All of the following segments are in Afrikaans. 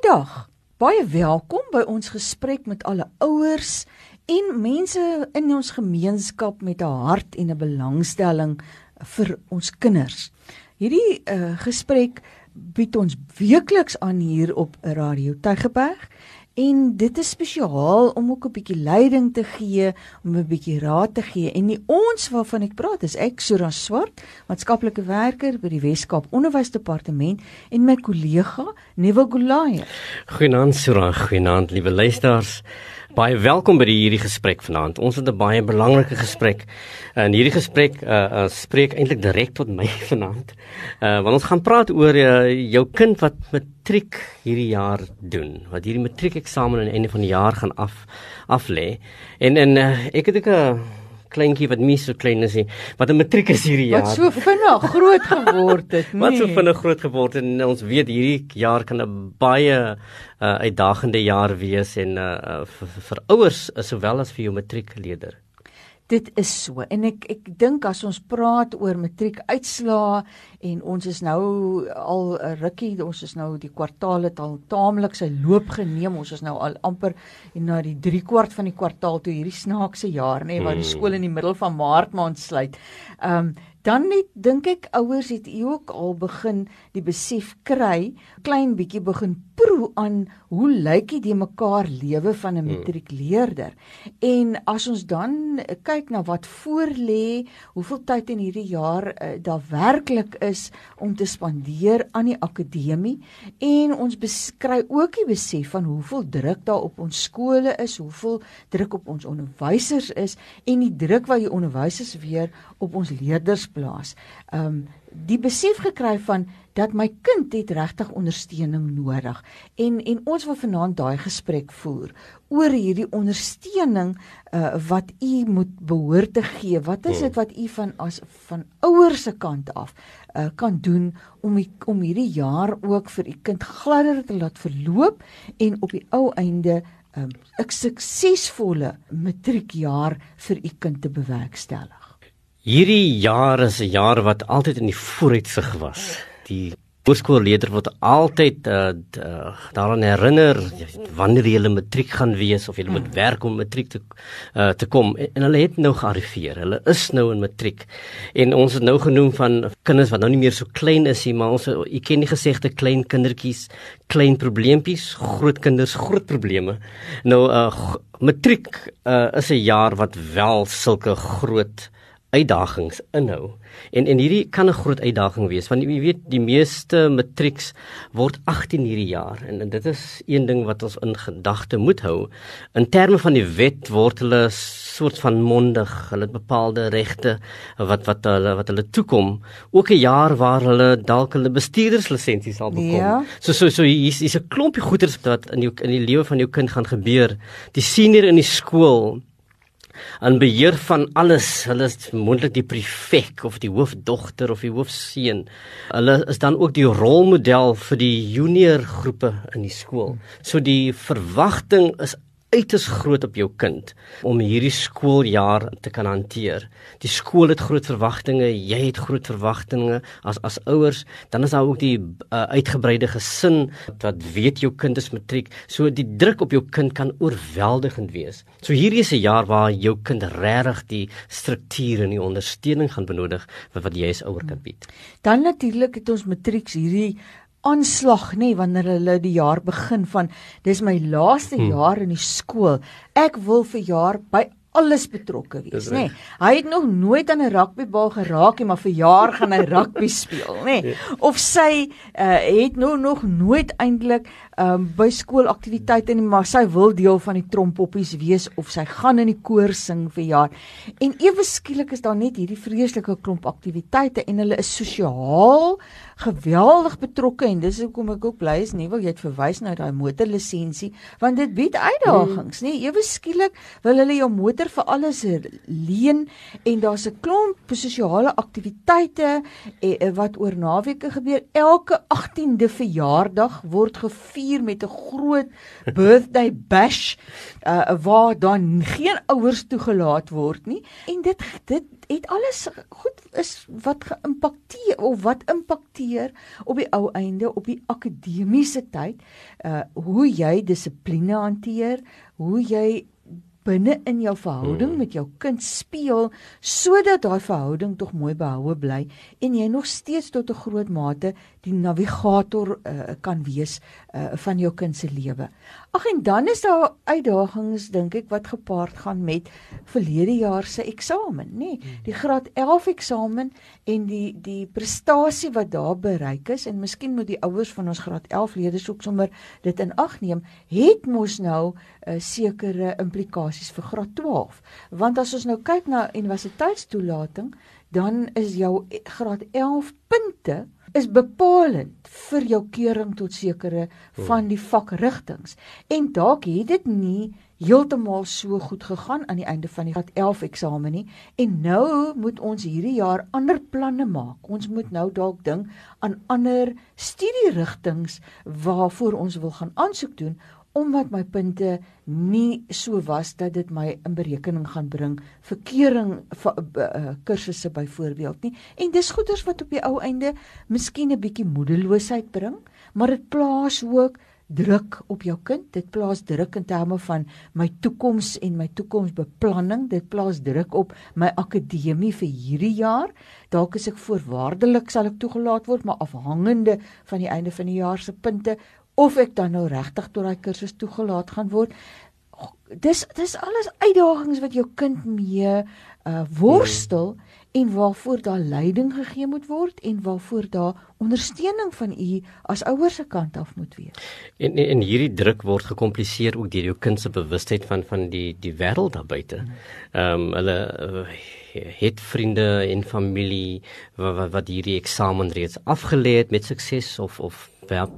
Goeiedag. Baie welkom by ons gesprek met alle ouers en mense in ons gemeenskap met 'n hart en 'n belangstelling vir ons kinders. Hierdie uh, gesprek bied ons weekliks aan hier op Radio Tygerberg En dit is spesiaal om ook 'n bietjie leiding te gee, om 'n bietjie raad te gee. En die ons waarvan ek praat is ek Sura Swart, maatskaplike werker by die Weskaap Onderwysdepartement en my kollega Nuwe Golaye. Goeienaand Sura, goeienaand liewe luisters. Baie welkom by hierdie gesprek vanaand. Ons het 'n baie belangrike gesprek. En hierdie gesprek uh, uh spreek eintlik direk tot my vanaand. Uh want ons gaan praat oor uh, jou kind wat matriek hierdie jaar doen. Wat hierdie matriekeksamen aan die einde van die jaar gaan af af lê. En en uh, ek het 'n kleintjie wat nie so klein is nie, wat 'n matriek is hierdie jaar. Wat so vinnig groot geword het, nee. wat so vinnig groot geword het en ons weet hierdie jaar kan 'n baie uh, uitdagende jaar wees en uh, vir, vir ouers sowel as vir jou matriekleerder dit is so en ek ek dink as ons praat oor matriek uitslaa en ons is nou al 'n rukkie ons is nou die kwartaal het al taamlik sy loop geneem ons is nou al amper na die 3 kwart van die kwartaal toe hierdie snaakse jaar nê nee, waar die hmm. skool in die middel van maart maand sluit. Ehm um, dan net dink ek ouers het ook al begin die besef kry, klein bietjie begin proe aan hoe lyk dit die mekaar lewe van 'n hmm. matriekleerder. En as ons dan kyk na wat voor lê, hoeveel tyd in hierdie jaar uh, daar werklik is om te spandeer aan die akademie en ons beskryf ook die besef van hoeveel druk daar op ons skole is, hoeveel druk op ons onderwysers is en die druk wat die onderwysers weer op ons leerders plaas. Ehm um, die besef gekry van dat my kind het regtig ondersteuning nodig en en ons wil vanaand daai gesprek voer oor hierdie ondersteuning uh, wat u moet behoort te gee. Wat is dit hmm. wat u van as van ouers se kant af uh, kan doen om die, om hierdie jaar ook vir u kind gladder te laat verloop en op die ou einde 'n um, suksesvolle matriekjaar vir u kind te bewerkstellig? Hierdie jaar is 'n jaar wat altyd in die vooruitsig was. Die voorskoolleerder word altyd uh, daaraan herinner wanneer jy hulle matriek gaan wees of jy moet hmm. werk om matriek te uh, te kom en, en hulle het nou gearriveer. Hulle is nou in matriek. En ons het nou genoem van kinders wat nou nie meer so klein is nie, maar ons jy ken die gesegde klein kindertjies, klein probleempies, groot kinders, groot probleme. Nou uh, matriek uh, is 'n jaar wat wel sulke groot uitdagings inhou. En en hierdie kan 'n groot uitdaging wees want jy weet die meeste matrieks word 18 hierdie jaar en, en dit is een ding wat ons in gedagte moet hou. In terme van die wet word hulle soort van mondig, hulle het bepaalde regte wat wat hulle wat hulle toekom. Ook 'n jaar waar hulle dalk hulle bestuurderslisensie sal bekom. Ja. So so so hier's hier's 'n klompie goeders wat in jou in die lewe van jou kind gaan gebeur. Die senior in die skool aan beheer van alles. Hulle is moontlik die prefek of die hoofdogter of die hoofseun. Hulle is dan ook die rolmodel vir die junior groepe in die skool. So die verwagting is uiters groot op jou kind om hierdie skooljaar te kan hanteer. Die skool het groot verwagtinge, jy het groot verwagtinge as as ouers, dan is daar ook die uh, uitgebreide gesin wat weet jou kind is matriek. So die druk op jou kind kan oorweldigend wees. So hierdie is 'n jaar waar jou kind regtig die struktuur en die ondersteuning gaan benodig wat wat jy as ouer kan bied. Dan natuurlik het ons matrieks hierdie aanslag nê wanneer hulle die jaar begin van dis my laaste hmm. jaar in die skool. Ek wil vir jaar by alles betrokke wees, nê. Nee. Hy het nog nooit aan 'n rugbybal geraak nie, maar vir jaar gaan hy rugby speel, nê. Nee. Of sy uh, het nou nog nooit eintlik um, by skoolaktiwiteite nie, maar sy wil deel van die trompoppies wees of sy gaan in die koor sing vir jaar. En ewe skielik is daar net hierdie vreeslike klomp aktiwiteite en hulle is sosiaal geweldig betrokke en dis hoekom ek ook bly is nie wil jy het verwys na daai motorlisensie? Want dit bied uitdagings nê ewe skielik wil hulle jou motor vir alles leen en daar's 'n klomp sosiale aktiwiteite eh, wat oor naweke gebeur. Elke 18de verjaardag word gevier met 'n groot birthday bash uh, waar dan geen ouers toegelaat word nie. En dit dit het alles goed is wat geïmpakteer of wat impakteer hanteer op die ou einde op die akademiese tyd, uh hoe jy dissipline hanteer, hoe jy binne in jou verhouding hmm. met jou kind speel sodat daai verhouding tog mooi behoue bly en jy nog steeds tot 'n groot mate die navigator uh, kan wees uh, van jou kind se lewe. Ag en dan is daar uitdagings dink ek wat gepaard gaan met verlede jaar se eksamen, nê? Nee, die graad 11 eksamen en die die prestasie wat daar bereik is en miskien moet die ouers van ons graad 11 leerders ook sommer dit in ag neem, het mos nou 'n uh, eh, sekere implikasies vir graad 12. Want as ons nou kyk na universiteitstoelating, dan is jou graad 11 punte is bepalend vir jou keuring tot sekere van die vakrigtings. En dalk het dit nie heeltemal so goed gegaan aan die einde van die graad 11 eksamen nie en nou moet ons hierdie jaar ander planne maak. Ons moet nou dalk dink aan ander studierigtings waarvoor ons wil gaan aansoek doen omdat my punte nie so was dat dit my in berekening gaan bring vir keuring vir uh, kursusse byvoorbeeld nie. En dis goeders wat op die ou einde miskien 'n bietjie moedeloosheid bring maar dit plaas ook druk op jou kind. Dit plaas druk in terme van my toekoms en my toekomsbeplanning. Dit plaas druk op my akademie vir hierdie jaar. Dalk is ek voorwaardelik sal ek toegelaat word maar afhangende van die einde van die jaar se punte of ek dan nou regtig tot daai kursus toegelaat gaan word. Dis dis alles uitdagings wat jou kind mee uh worstel hmm. en waarvoor daar leiding gegee moet word en waarvoor daar ondersteuning van u as ouers se kant af moet wees. En en, en hierdie druk word gekompliseer ook deur jou kind se bewustheid van van die die wêreld daar buite. Hmm. Ehm um, hulle uh, het vriende en familie wat wat, hierdie eksamen reeds afgelê het met sukses of of wel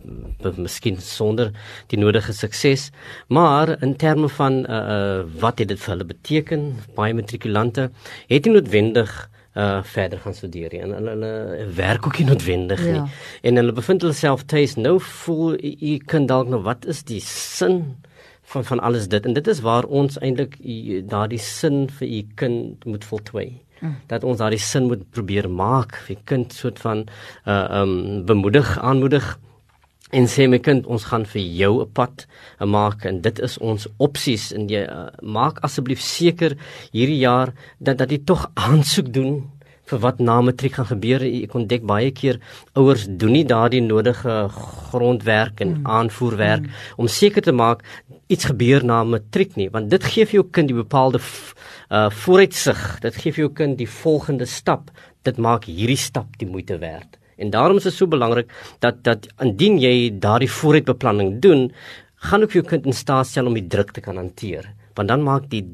miskien sonder die nodige sukses. Maar in terme van uh, uh, wat dit vir hulle beteken? Baie matrikulante het nie noodwendig uh verder gaan studeer en hulle hulle werk ook nie noodwendig nie. Ja. en hulle bevind hulle self tuis. Nou voel u kan dalk nou wat is die sin van van alles dit. En dit is waar ons eintlik daardie sin vir u kind moet voltooi. Mm. dat ons daardie sin moet probeer maak. Vir kind soort van uh um bemoedig aanmoedig en sê my kind ons gaan vir jou 'n pad maak. En dit is ons opsies en jy uh, maak asseblief seker hierdie jaar dat dat jy tog aansoek doen vir wat na matriek gaan gebeur ek ontdek baie keer ouers doen nie daardie nodige grondwerk en mm. aanvoerwerk mm. om seker te maak iets gebeur na matriek nie want dit gee vir jou kind die bepaalde uh, vooruitsig dit gee vir jou kind die volgende stap dit maak hierdie stap die moeite werd En daarom is dit so belangrik dat dat indien jy daardie vooruitbeplanning doen, gaan ook jou kind in staat stel om die druk te kan hanteer. Want dan maak die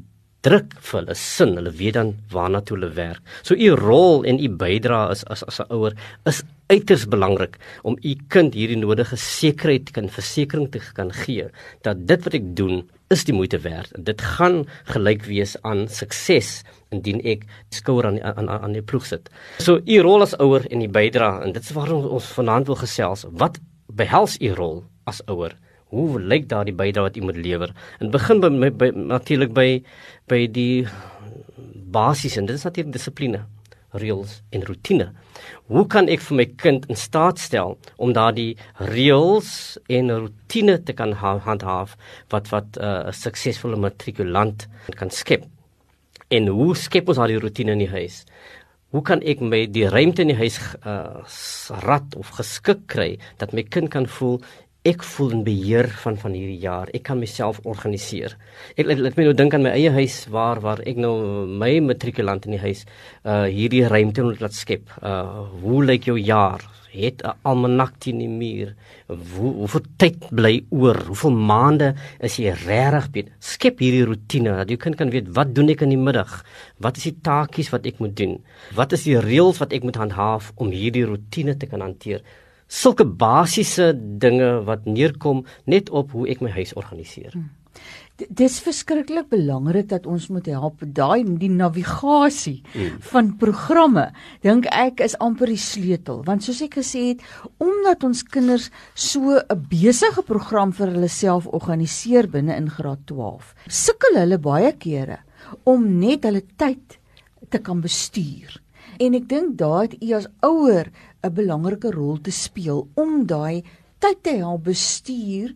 druk vir hulle sin, hulle weet dan waarna toe hulle werk. So u rol en u bydrae as as as 'n ouer is uiters belangrik om u kind hierdie nodige sekerheid kan versekering te kan gee dat dit wat ek doen is die moeite werd. Dit gaan gelyk wees aan sukses indien ek skouer aan aan aan die ploeg sit. So u rol as ouer en u bydrae en dit is waarom ons vanaand wil gesels. Wat behels u rol as ouer? Hoe lyk daardie bydrae wat u moet lewer? En begin by, by, by natuurlik by by die basies en dit is natuurlik dissipline, reëls en rotine. Hoe kan ek vir my kind in staat stel om daardie reëls en rotine te kan handhaaf wat wat uh, 'n uh, suksesvolle matrikulant kan skep? En hoe skep ons daardie rotine in die huis? Hoe kan ek my die ruimte in die huis uh, rad of geskik kry dat my kind kan voel ek voel in beheer van van hierdie jaar. Ek kan myself organiseer. Ek laat, laat my nou dink aan my eie huis waar waar ek nou my matrikulant in die huis uh hierdie ruimte moet laat skep. Uh hoe lyk jou jaar? Het 'n almanak teen die muur. Hoe hoeveel tyd bly oor? Hoeveel maande is jy regtig beet? Skep hierdie rotine dat jou kind kan weet wat doen ek in die middag? Wat is die taakies wat ek moet doen? Wat is die reëls wat ek moet handhaaf om hierdie rotine te kan hanteer? Sulke basiese dinge wat neerkom net op hoe ek my huis organiseer. Hmm. Dit is verskriklik belangrik dat ons moet help daai die navigasie mm. van programme dink ek is amper die sleutel want soos ek gesê het omdat ons kinders so 'n besige program vir hulle self organiseer binne in graad 12 sukkel hulle baie kere om net hulle tyd te kan bestuur En ek dink daar het u as ouer 'n belangrike rol te speel om daai tyd te help bestuur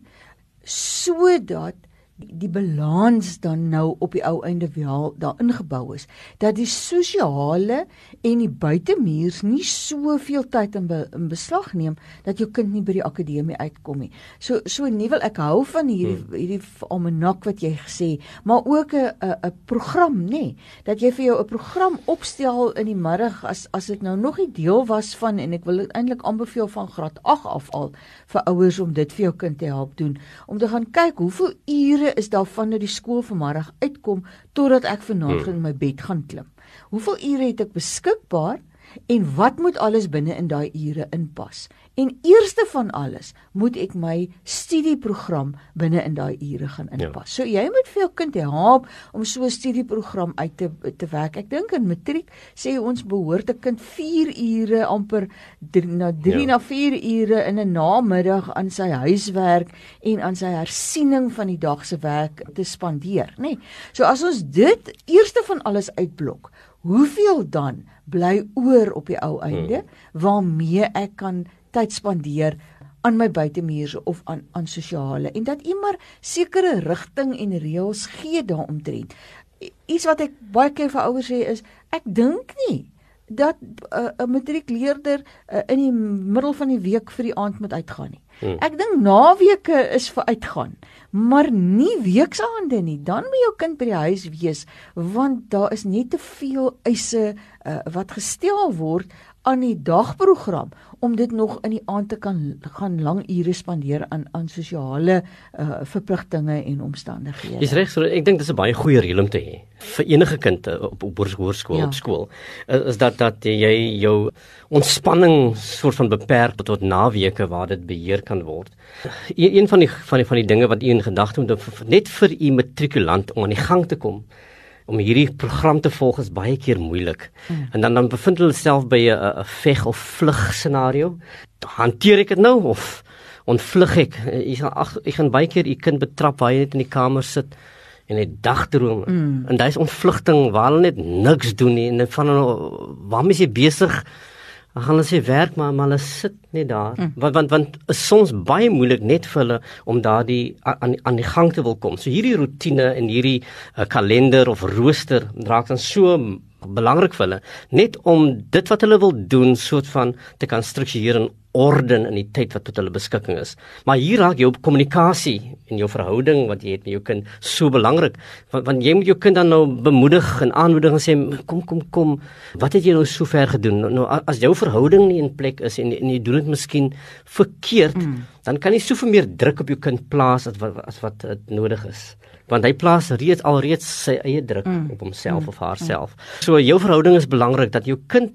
sodat die balans dan nou op die ou einde wel daar ingebou is dat die sosiale en die buitemuurs nie soveel tyd in, be, in beslag neem dat jou kind nie by die akademie uitkom nie. So so nie wil ek hou van hierdie hmm. hierdie almanak wat jy gesê, maar ook 'n 'n 'n program nê, dat jy vir jou 'n program opstel in die middag as as dit nou nog nie deel was van en ek wil eintlik aanbeveel van graad 8 af al vir ouers om dit vir jou kind te help doen om te gaan kyk hoeveel ure is daar van dat die skool vanmiddag uitkom totdat ek vanaand hmm. in my bed gaan klim. Hoeveel ure het ek beskikbaar en wat moet alles binne in daai ure inpas? En eerste van alles moet ek my studieprogram binne in daai ure gaan ja. inpas. Ja. So jy moet vir jou kind help om so 'n studieprogram uit te te werk. Ek dink in matriek sê ons behoort 'n kind 4 ure amper drie, na 3 ja. na 4 ure in 'n namiddag aan sy huiswerk en aan sy hersiening van die dag se werk te spandeer, nê? Nee. So as ons dit eerste van alles uitblok, hoeveel dan bly oor op die ou einde hmm. waarmee ek kan tyd spandeer aan my buitemuur of aan aan sosiale en dat u maar sekere rigting en reëls gee daaromtrent. Iets wat ek baie keer vir ouers sê is ek dink nie dat uh, 'n uh, matriekleerder uh, in die middel van die week vir die aand moet uitgaan nie. Hmm. Ek dink naweke is vir uitgaan, maar nie weksaande nie. Dan moet jou kind by die huis wees want daar is net te veel eise uh, wat gestel word aan die dagprogram om dit nog in die aand te kan gaan lang ure spandeer aan aan sosiale uh, verpligtinge en omstandighede. Dis reg, so ek dink dis 'n baie goeie reël om te hê vir enige kind uh, op op hoërskool ja. op skool. Is, is dat dat jy jou ontspanning soort van beperk tot naweke waar dit beheer kan word. E een van die van die van die dinge wat u in gedagte moet net vir u matrikulant om aan die gang te kom om hierdie program te volg is baie keer moeilik. Mm. En dan dan bevind hulle self by 'n veg of vlug scenario. Hanteer ek dit nou of ontvlug ek? Ek gaan ag ek gaan baie keer u kind betrap waar hy net in die kamer sit en hy dagdrome. Mm. En daai is ontvlugting waar hulle net niks doen nie en van waarom is jy besig? Dan gaan hulle sê werk maar maar hulle sit net daar. Mm. Want want want is soms baie moeilik net vir hulle om daardie aan aan die gang te wil kom. So hierdie rotine en hierdie uh, kalender of rooster raak dan so belangrik vir hulle net om dit wat hulle wil doen soort van te kan struktureer en orde in die tyd wat tot hulle beskikking is. Maar hier raak jou kommunikasie en jou verhouding wat jy het met jou kind so belangrik. Want, want jy moet jou kind dan nou bemoedig en aanmoedig en sê kom kom kom, wat het jy nou so ver gedoen? Nou, nou as jou verhouding nie in plek is en, en jy doen dit miskien verkeerd, mm. dan kan jy soveel meer druk op jou kind plaas as wat as wat dit nodig is want hy plaas reeds alreeds sy eie druk mm. op homself mm. of haarself. Mm. So jou verhouding is belangrik dat jou kind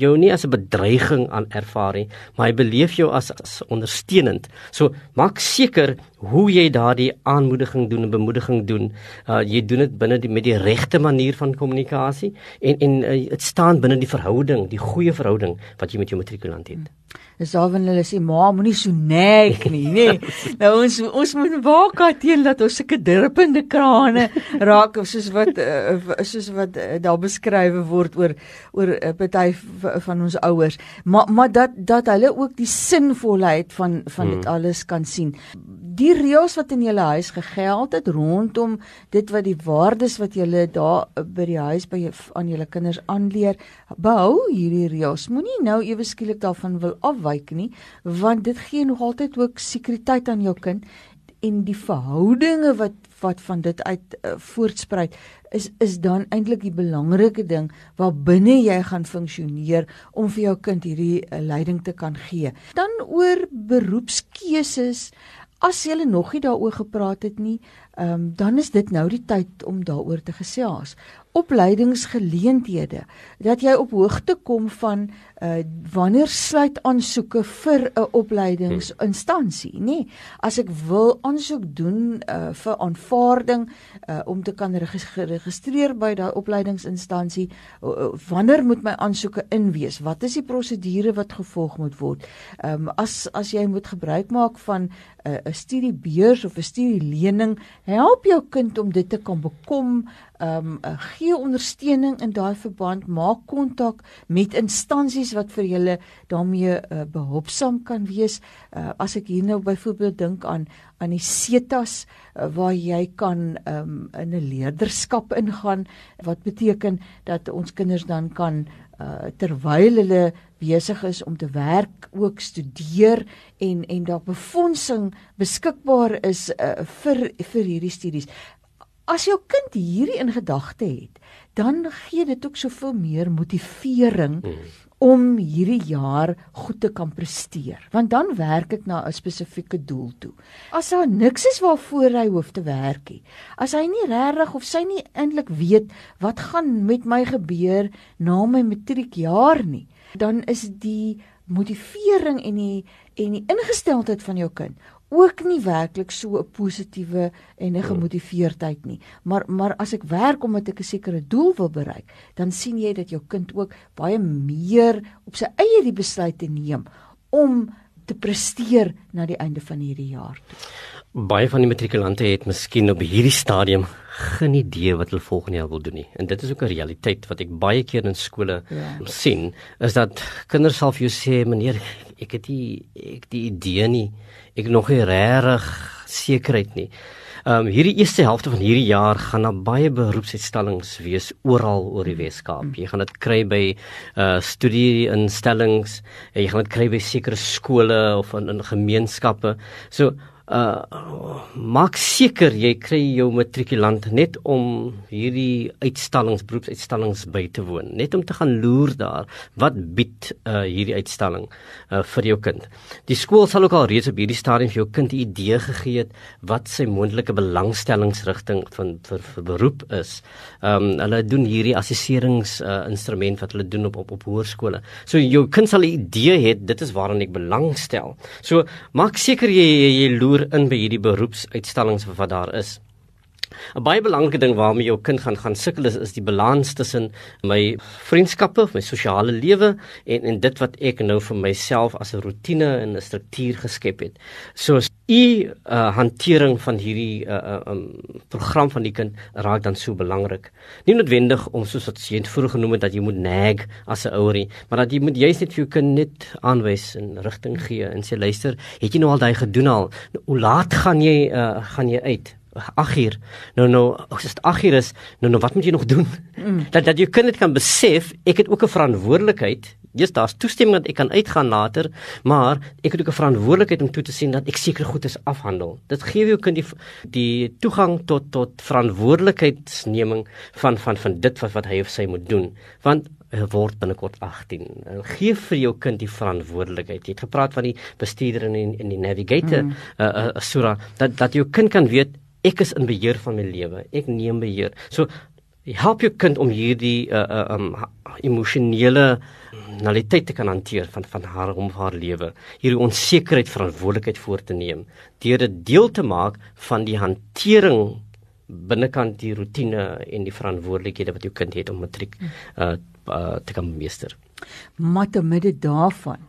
jou nie as 'n bedreiging aan ervaar nie, maar hy beleef jou as, as ondersteunend. So maak seker hoe jy daardie aanmoediging doen en bemoediging doen. Uh jy doen dit binne die met die regte manier van kommunikasie en en dit uh, staan binne die verhouding, die goeie verhouding wat jy met jou matrikulant het. Hmm. Dis daar wanneer hulle sê ma moenie so nek nie, nê. Nee. Nou ons ons moet waak teen dat ons sulke druppende krane raak soos wat uh, soos wat uh, daar beskryf word oor oor 'n uh, party van ons ouers. Maar maar dat dat hulle ook die sinvolheid van van dit hmm. alles kan sien. Die reëls wat in julle huis gegeld het rondom dit wat die waardes wat julle daar by die huis by aan julle kinders aanleer, behou hierdie reëls. Moenie nou ewe skielik daarvan wil afwyk nie want dit gee nog altyd ook sekuriteit aan jou kind en die verhoudinge wat wat van dit uit uh, voortspruit is is dan eintlik die belangrike ding waar binne jy gaan funksioneer om vir jou kind hierdie uh, leiding te kan gee. Dan oor beroepskeuses as jy nog nie daaroor gepraat het nie, ehm um, dan is dit nou die tyd om daaroor te gesels. Opleidingsgeleenthede dat jy op hoogte kom van uh wanneer sluit aansoeke vir 'n opleidingsinstansie nê? Nee, as ek wil aansoek doen uh vir aanvaarding uh om te kan geregistreer by daai opleidingsinstansie uh, wanneer moet my aansoeke inwees? Wat is die prosedure wat gevolg moet word? Um as as jy moet gebruik maak van 'n uh, studiebeurs of 'n studielening help jou kind om dit te kan bekom um uh, gee ondersteuning in daai verband, maak kontak met instansies wat vir julle daarmee uh, behulpsaam kan wees. Uh, as ek hier nou byvoorbeeld dink aan aan die setas uh, waar jy kan um, in 'n leerderskap ingaan wat beteken dat ons kinders dan kan uh, terwyl hulle besig is om te werk ook studeer en en daar befondsing beskikbaar is uh, vir vir hierdie studies as jou kind hierdie in gedagte het, dan gee dit ook soveel meer motivering mm. Om hierdie jaar goed te kan presteer. Want dan werk ek na 'n spesifieke doel toe. As daar niks is waarvoor hy hoef te werk nie, as hy nie regtig of sy nie eintlik weet wat gaan met my gebeur na my matriekjaar nie, dan is die motivering en die en die ingesteldheid van jou kind ook nie werklik so 'n positiewe en 'n gemotiveerdheid nie. Maar maar as ek werk omdat ek 'n sekere doel wil bereik, dan sien jy dat jou kind ook baie meer op sy eie die besluit te neem om te presteer na die einde van hierdie jaar. Baie van die matrikulante het miskien op hierdie stadium geen idee wat hulle volgende jaar wil doen nie. En dit is ook 'n realiteit wat ek baie keer in skole ja. sien, is dat kinders vir jou sê, "Meneer, ek het nie ek die idee nie. Ek nog nie regtig sekerheid nie." Ehm um, hierdie eerste helfte van hierdie jaar gaan daar baie beroepsuitstallings wees oral oor die Weskaap. Jy gaan dit kry by uh studie-instellings, jy gaan dit kry by sekere skole of in, in gemeenskappe. So uh maak seker jy kry jou matrikulant net om hierdie uitstallings beroepsuitstallings by te woon. Net om te gaan loer daar wat bied uh hierdie uitstalling uh vir jou kind. Die skool sal ook al reeds op hierdie stadium vir jou kind 'n idee gegee het wat sy moontlike belangstellingsrigting van vir, vir beroep is. Um hulle doen hierdie assesserings uh instrument wat hulle doen op op, op hoërskole. So jou kind sal 'n idee hê dit is waaraan ek belangstel. So maak seker jy jy, jy loer oor in by hierdie beroepsuitstallings wat daar is. 'n Baie belangrike ding waarmee jou kind gaan gaan sukkel is, is die balans tussen my vriendskappe, my sosiale lewe en en dit wat ek nou vir myself as 'n rotine en 'n struktuur geskep het. So as u uh, hantering van hierdie uh, uh, um, program van die kind raak dan so belangrik. Nie noodwendig om soos wat jy vroeër genoem het dat jy moet nag as 'n ouerie, maar dat jy moet juist net vir jou kind net aanwys en rigting gee en sê luister, het jy nou al daai gedoen al? Hoe laat gaan jy uh, gaan jy uit? 8 uur. Nou nou, as dit 8 uur is, nou nou wat moet jy nog doen? Mm. Dat dat jy kind dit kan besef, ek het ook 'n verantwoordelikheid. Jy's daar's toestemming dat ek kan uitgaan later, maar ek het ook 'n verantwoordelikheid om toe te sien dat ek seker goed is afhandel. Dit gee jou kind die die toegang tot tot verantwoordelikheidsneming van van van dit wat wat hy of sy moet doen. Want word binnekort 18. Gee vir jou kind die verantwoordelikheid. Jy het gepraat van die bestuurder en die, die navigator, mm. uh, uh, Sura, dat dat jou kind kan weet ek is in beheer van my lewe. Ek neem beheer. So help jou kind om hierdie uh, uh, um emosionele naliteit te kan hanteer van van haar om haar lewe. Hierdie onsekerheid verantwoordelikheid voor te neem deur dit deel te maak van die hantering binnekant die rotine en die verantwoordelikhede wat jou kind het om matriek uh, uh te kan meester. Maar te midde daarvan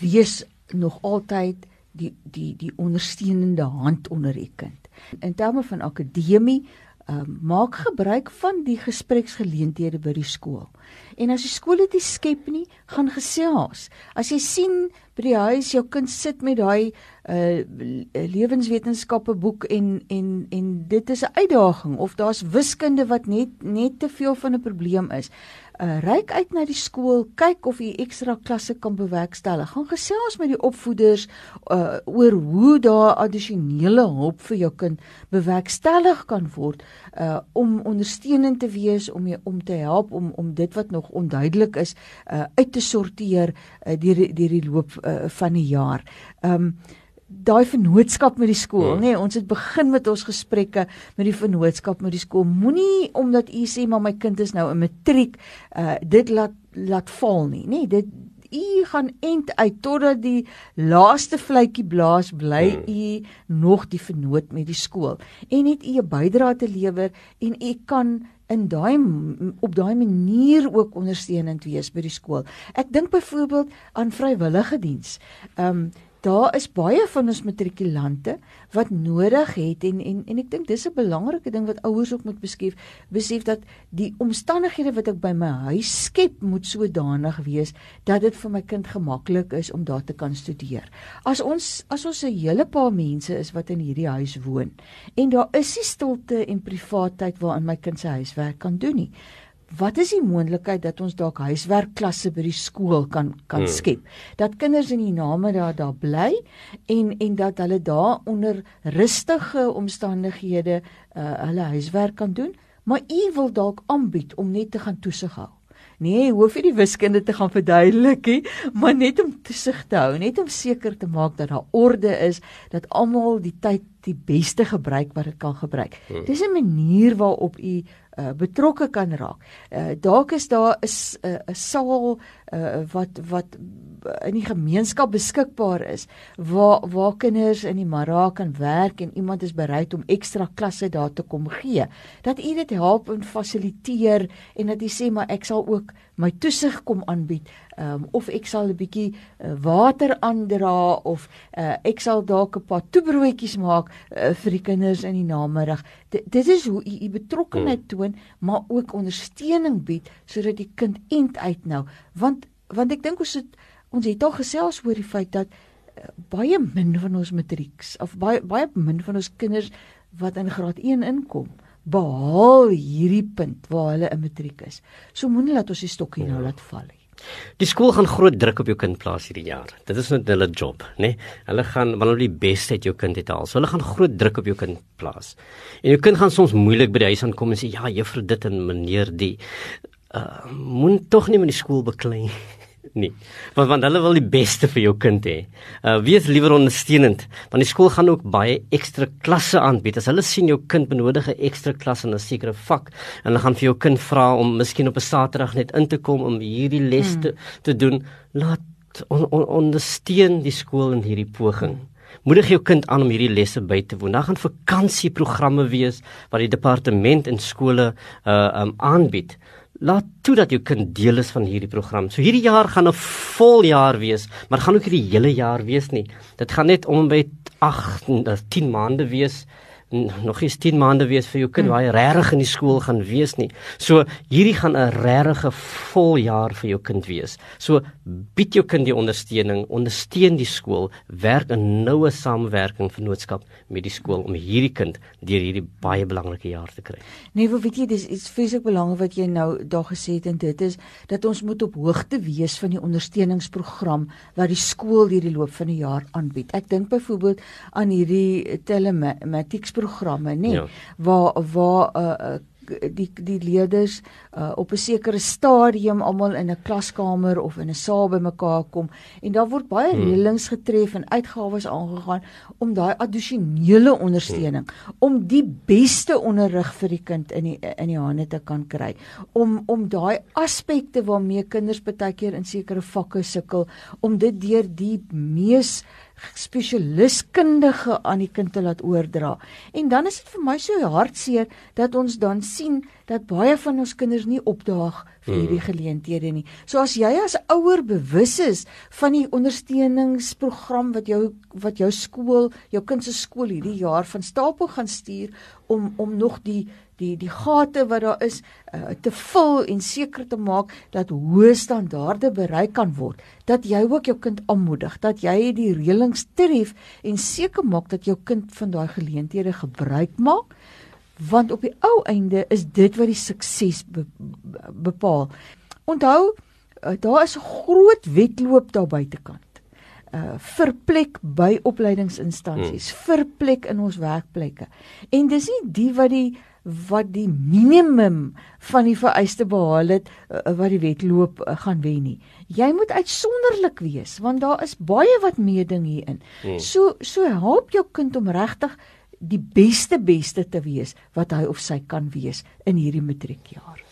wees nog altyd die die die ondersteunende hand onder die kind in terme van akademie uh, maak gebruik van die gespreksgeleenthede by die skool. En as die skool dit skep nie, gaan gesels. As jy sien by die huis jou kind sit met daai uh lewenswetenskappe boek en en en dit is 'n uitdaging of daar's wiskunde wat net net te veel van 'n probleem is uh, ryk uit na die skool, kyk of jy ekstra klasse kan bewerkstellig. Gaan gesels met die opvoeders uh, oor hoe daar addisionele hulp vir jou kind bewerkstellig kan word uh, om ondersteunend te wees om jy om te help om om dit wat nog onduidelik is uh, uit te sorteer uh, deur deur die loop uh, van die jaar. Um daai vennootskap met die skool, nê, nee, ons het begin met ons gesprekke met die vennootskap met die skool. Moenie omdat u sê maar my kind is nou in matriek, uh dit laat laat val nie, nê. Nee, dit u gaan end uit totdat die laaste vletjie blaas bly hmm. u nog die vennoot met die skool en het u 'n bydrae te lewer en u kan in daai op daai manier ook ondersteunend wees by die skool. Ek dink byvoorbeeld aan vrywillige diens. Ehm um, daar is baie van ons matrikulante wat nodig het en en en ek dink dis 'n belangrike ding wat ouers ook moet besef besef dat die omstandighede wat ek by my huis skep moet sodanig wees dat dit vir my kind gemaklik is om daar te kan studeer. As ons as ons 'n hele paar mense is wat in hierdie huis woon en daar is nie stilte en privaatheid waarin my kind sy huiswerk kan doen nie wat is die moontlikheid dat ons dalk huiswerkklasse by die skool kan kan hmm. skep dat kinders in die name daar daar bly en en dat hulle daar onder rustige omstandighede uh, hulle huiswerk kan doen maar u wil dalk aanbied om net te gaan toesig hou Nee, hoef nie die wiskunde te gaan verduidelik nie, maar net om toesig te hou, net om seker te maak dat daar orde is, dat almal die tyd die beste gebruik wat dit kan gebruik. Hmm. Dis 'n manier waarop u uh, betrokke kan raak. Uh, dalk is daar 'n 'n uh, saal uh, wat wat in die gemeenskap beskikbaar is waar waar kinders in die mara kan werk en iemand is bereid om ekstra klasse daar te kom gee. Dat u dit help en fasiliteer en dat u sê maar ek sal ook my toesig kom aanbied um, of ek sal 'n bietjie uh, water aandra of uh, ek sal dalk 'n paar toebroodjies maak uh, vir die kinders in die namiddag. D dit is hoe u betrokkeheid hmm. Toon, maar ook ondersteuning bied sodat die kind end uit nou. Want want ek dink ons het ons het al gesels oor die feit dat uh, baie min van ons matrieks of baie baie min van ons kinders wat in graad 1 inkom behaal hierdie punt waar hulle 'n matriek is. So moenie laat ons die stokkie nou nou laat val nie. Die skool gaan groot druk op jou kind plaas hierdie jaar. Dit is net hulle job, né? Nee? Hulle gaan wanneer die beste uit jou kind het haal. So hulle gaan groot druk op jou kind plaas. En jou kind gaan soms moeilik by die huis aankom en sê ja, juffrou dit en meneer die uh moet tog nie met die skool beklei nie. Want want hulle wil die beste vir jou kind hê. Uh wees liewer ondersteunend, want die skool gaan ook baie ekstra klasse aanbied. As hulle sien jou kind benodig 'n ekstra klas in 'n sekere vak en hulle gaan vir jou kind vra om miskien op 'n Saterdag net in te kom om hierdie les te, hmm. te doen, laat on, on, ondersteun die skool in hierdie poging. Moedig jou kind aan om hierdie lesse by te woon. Daar gaan vakansieprogramme wees wat die departement en skole uh um aanbied laat toe dat jou kind deel is van hierdie program. So hierdie jaar gaan 'n vol jaar wees, maar gaan ook hierdie hele jaar wees nie. Dit gaan net om by 8 10 maande wees nog eens 10 maande wees vir jou kind hmm. waar hy regtig in die skool gaan wees nie. So hierdie gaan 'n regte vol jaar vir jou kind wees. So bied jou kind die ondersteuning, ondersteun die skool, werk 'n noue samewerking vennootskap met die skool om hierdie kind deur hierdie baie belangrike jaar te kry. Nee, wat weet jy, dis iets vreeslik belangrik wat jy nou daar gesê het en dit is dat ons moet op hoogte wees van die ondersteuningsprogram wat die skool hierdie loop van die jaar aanbied. Ek dink byvoorbeeld aan hierdie telematics programme nê ja. waar waar uh, die die leerders uh, op 'n sekere stadium almal in 'n klaskamer of in 'n saal bymekaar kom en daar word baie hmm. reëlings getref en uitgawes aangegaan om daai addisionele ondersteuning hmm. om die beste onderrig vir die kind in die in die hande te kan kry om om daai aspekte waarmee kinders baie keer in sekere vakke sukkel om dit deur die mees spesialiskundige aan die kind te laat oordra. En dan is dit vir my so hartseer dat ons dan sien dat baie van ons kinders nie opdaag vir hierdie hmm. geleenthede nie. So as jy as ouer bewus is van die ondersteuningsprogram wat jou wat jou skool, jou kind se skool hierdie jaar van stapel gaan stuur om om nog die die die gate wat daar is uh, te vul en seker te maak dat hoë standaarde bereik kan word dat jy ook jou kind aanmoedig dat jy die reëlings tref en seker maak dat jou kind van daai geleenthede gebruik maak want op die ou einde is dit wat die sukses be bepaal onthou uh, daar is 'n groot wedloop daar buitekant uh vir plek by opleidingsinstansies, hmm. vir plek in ons werkplekke. En dis nie die wat die wat die minimum van die vereiste behaal het uh, wat die wedloop uh, gaan wen nie. Jy moet uitsonderlik wees want daar is baie wat meeding hierin. Hmm. So so help jou kind om regtig die beste beste te wees wat hy of sy kan wees in hierdie matriekjaar.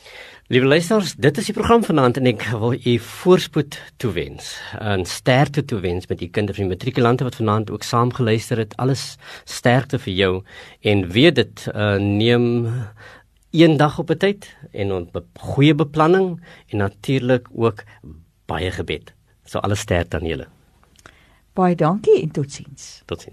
Liewe luisters, dit is die program vanaand en ek wil u voorspoed toewens. 'n Sterkte toewens met u kinders en matrikulante wat vanaand ook saam geluister het. Alles sterkte vir jou en weet dit uh, neem een dag op 'n tyd en 'n be goeie beplanning en natuurlik ook baie gebed. So alles sterkte aan julle. Baie dankie en totsiens. Totsiens.